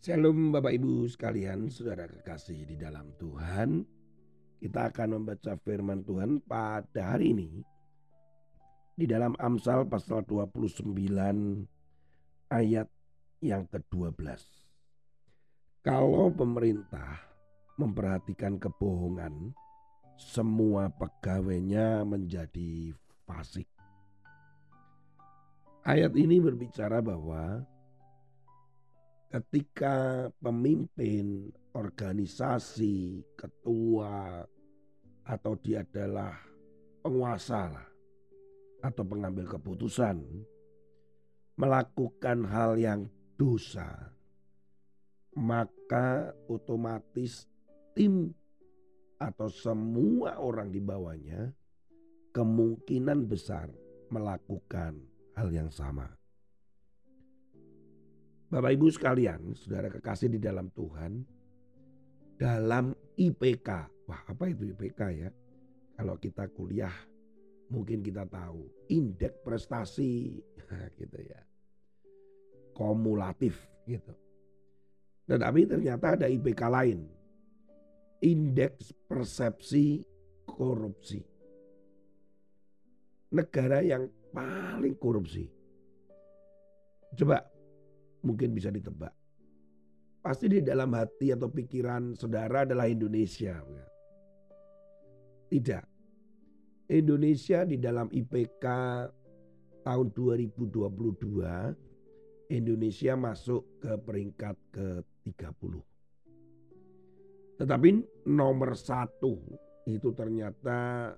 Shalom Bapak Ibu sekalian, saudara kekasih di dalam Tuhan. Kita akan membaca firman Tuhan pada hari ini di dalam Amsal pasal 29 ayat yang ke-12. Kalau pemerintah memperhatikan kebohongan, semua pegawainya menjadi fasik. Ayat ini berbicara bahwa ketika pemimpin organisasi, ketua, atau dia adalah penguasa atau pengambil keputusan, melakukan hal yang dosa, maka otomatis tim atau semua orang di bawahnya kemungkinan besar melakukan hal yang sama. Bapak Ibu sekalian, saudara kekasih di dalam Tuhan, dalam IPK, wah apa itu IPK ya? Kalau kita kuliah mungkin kita tahu indeks prestasi gitu ya. Kumulatif gitu. Tetapi ternyata ada IPK lain. Indeks persepsi korupsi. Negara yang paling korupsi. Coba mungkin bisa ditebak. Pasti di dalam hati atau pikiran saudara adalah Indonesia. Tidak. Indonesia di dalam IPK tahun 2022 Indonesia masuk ke peringkat ke-30. Tetapi nomor satu itu ternyata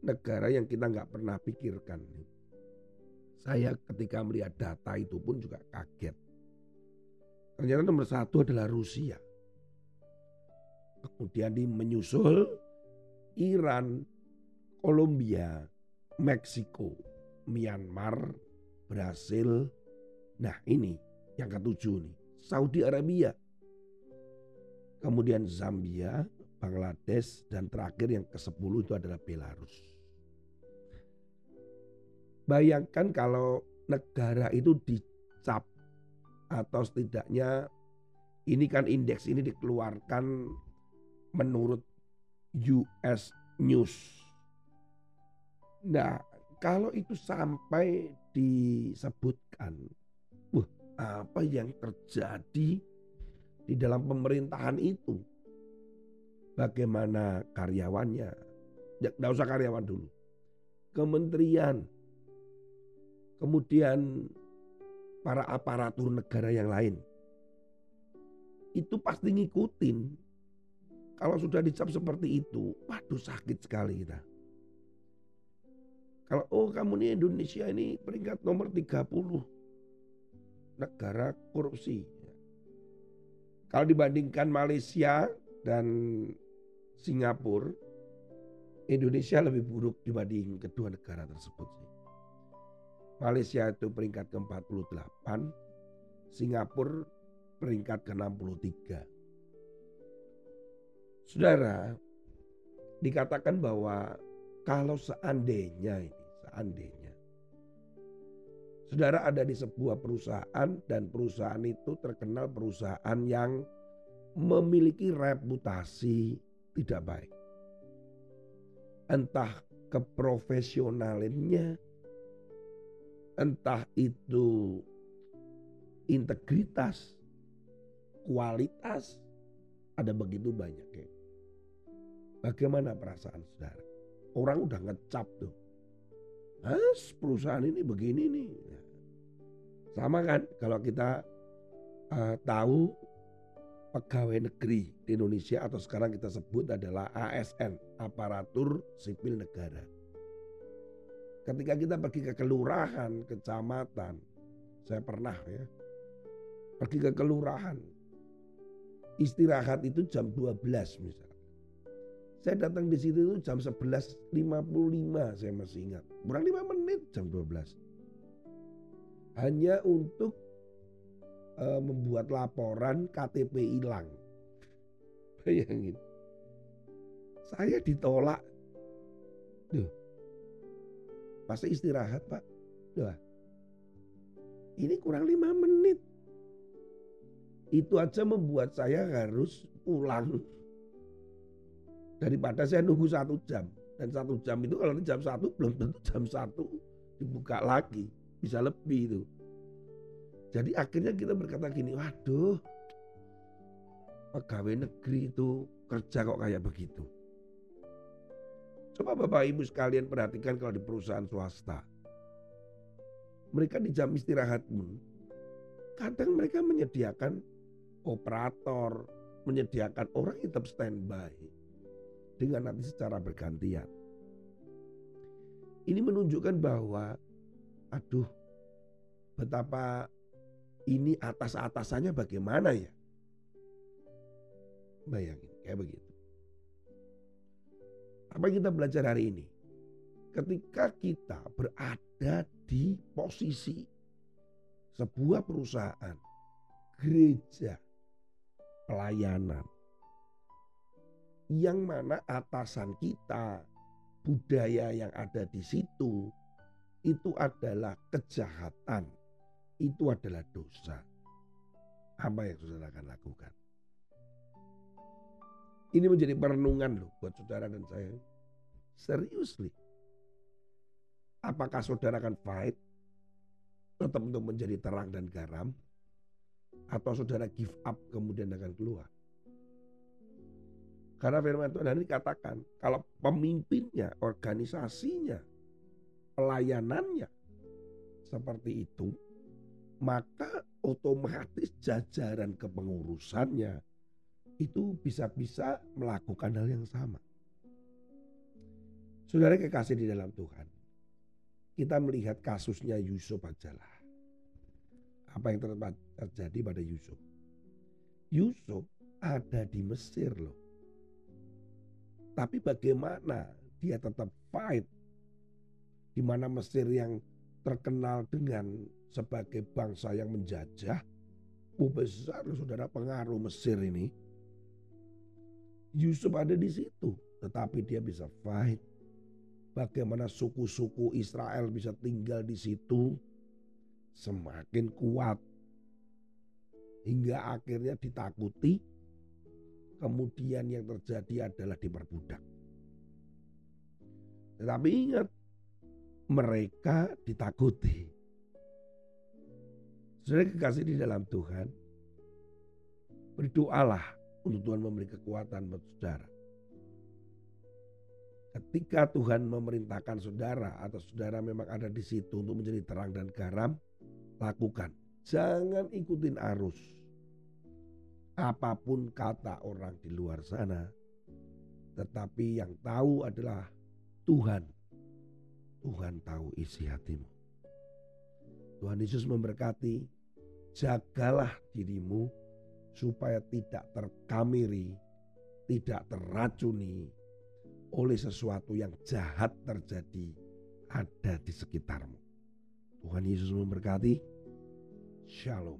negara yang kita nggak pernah pikirkan. Saya ketika melihat data itu pun juga kaget. Ternyata nomor satu adalah Rusia. Kemudian di menyusul Iran, Kolombia, Meksiko, Myanmar, Brasil. Nah ini yang ketujuh nih, Saudi Arabia. Kemudian Zambia, Bangladesh, dan terakhir yang ke-10 itu adalah Belarus. Bayangkan kalau negara itu dicap atau setidaknya ini kan indeks ini dikeluarkan menurut US News. Nah, kalau itu sampai disebutkan, wah apa yang terjadi di dalam pemerintahan itu? Bagaimana karyawannya? Ya, nggak usah karyawan dulu. Kementerian, kemudian para aparatur negara yang lain. Itu pasti ngikutin. Kalau sudah dicap seperti itu, waduh sakit sekali kita. Kalau oh kamu ini Indonesia ini peringkat nomor 30 negara korupsi. Kalau dibandingkan Malaysia dan Singapura, Indonesia lebih buruk dibanding kedua negara tersebut sih. Malaysia itu peringkat ke-48, Singapura peringkat ke-63. Saudara, dikatakan bahwa kalau seandainya ini, seandainya Saudara ada di sebuah perusahaan dan perusahaan itu terkenal perusahaan yang memiliki reputasi tidak baik. Entah keprofesionalinnya, entah itu integritas, kualitas, ada begitu banyak ya. Bagaimana perasaan saudara? Orang udah ngecap tuh. Mas perusahaan ini begini nih. Sama kan kalau kita uh, tahu pegawai negeri di Indonesia atau sekarang kita sebut adalah ASN, aparatur sipil negara. Ketika kita pergi ke kelurahan, kecamatan, saya pernah ya, pergi ke kelurahan, istirahat itu jam 12 misalnya. Saya datang di situ itu jam 11.55 saya masih ingat. Kurang 5 menit jam 12. Hanya untuk uh, membuat laporan KTP hilang. Bayangin. Saya ditolak. Duh, Pasti istirahat pak. Doa. Ini kurang lima menit. Itu aja membuat saya harus pulang. Daripada saya nunggu satu jam. Dan satu jam itu kalau jam satu belum tentu jam satu dibuka lagi. Bisa lebih itu. Jadi akhirnya kita berkata gini, waduh pegawai negeri itu kerja kok kayak begitu. Coba Bapak Ibu sekalian perhatikan kalau di perusahaan swasta. Mereka di jam istirahat pun kadang mereka menyediakan operator, menyediakan orang yang tetap standby dengan nanti secara bergantian. Ini menunjukkan bahwa aduh betapa ini atas-atasannya bagaimana ya. Bayangin kayak begitu. Apa yang kita belajar hari ini? Ketika kita berada di posisi sebuah perusahaan, gereja, pelayanan, yang mana atasan kita, budaya yang ada di situ, itu adalah kejahatan, itu adalah dosa. Apa yang saudara akan lakukan? Ini menjadi perenungan loh buat saudara dan saya. Seriously. Apakah saudara akan fight tetap untuk menjadi terang dan garam atau saudara give up kemudian akan keluar? Karena firman Tuhan ini katakan kalau pemimpinnya, organisasinya, pelayanannya seperti itu, maka otomatis jajaran kepengurusannya itu bisa-bisa melakukan hal yang sama. Saudara kekasih di dalam Tuhan, kita melihat kasusnya Yusuf ajalah. Apa yang terjadi pada Yusuf? Yusuf ada di Mesir loh. Tapi bagaimana dia tetap fight di mana Mesir yang terkenal dengan sebagai bangsa yang menjajah, oh besar loh saudara pengaruh Mesir ini Yusuf ada di situ, tetapi dia bisa fight. Bagaimana suku-suku Israel bisa tinggal di situ semakin kuat hingga akhirnya ditakuti. Kemudian yang terjadi adalah diperbudak. Tetapi ingat, mereka ditakuti. Sudah kekasih di dalam Tuhan, berdoalah untuk Tuhan memberi kekuatan buat saudara. Ketika Tuhan memerintahkan saudara atau saudara memang ada di situ untuk menjadi terang dan garam, lakukan. Jangan ikutin arus. Apa pun kata orang di luar sana, tetapi yang tahu adalah Tuhan. Tuhan tahu isi hatimu. Tuhan Yesus memberkati, jagalah dirimu supaya tidak terkamiri, tidak terracuni oleh sesuatu yang jahat terjadi ada di sekitarmu. Tuhan Yesus memberkati. Shalom.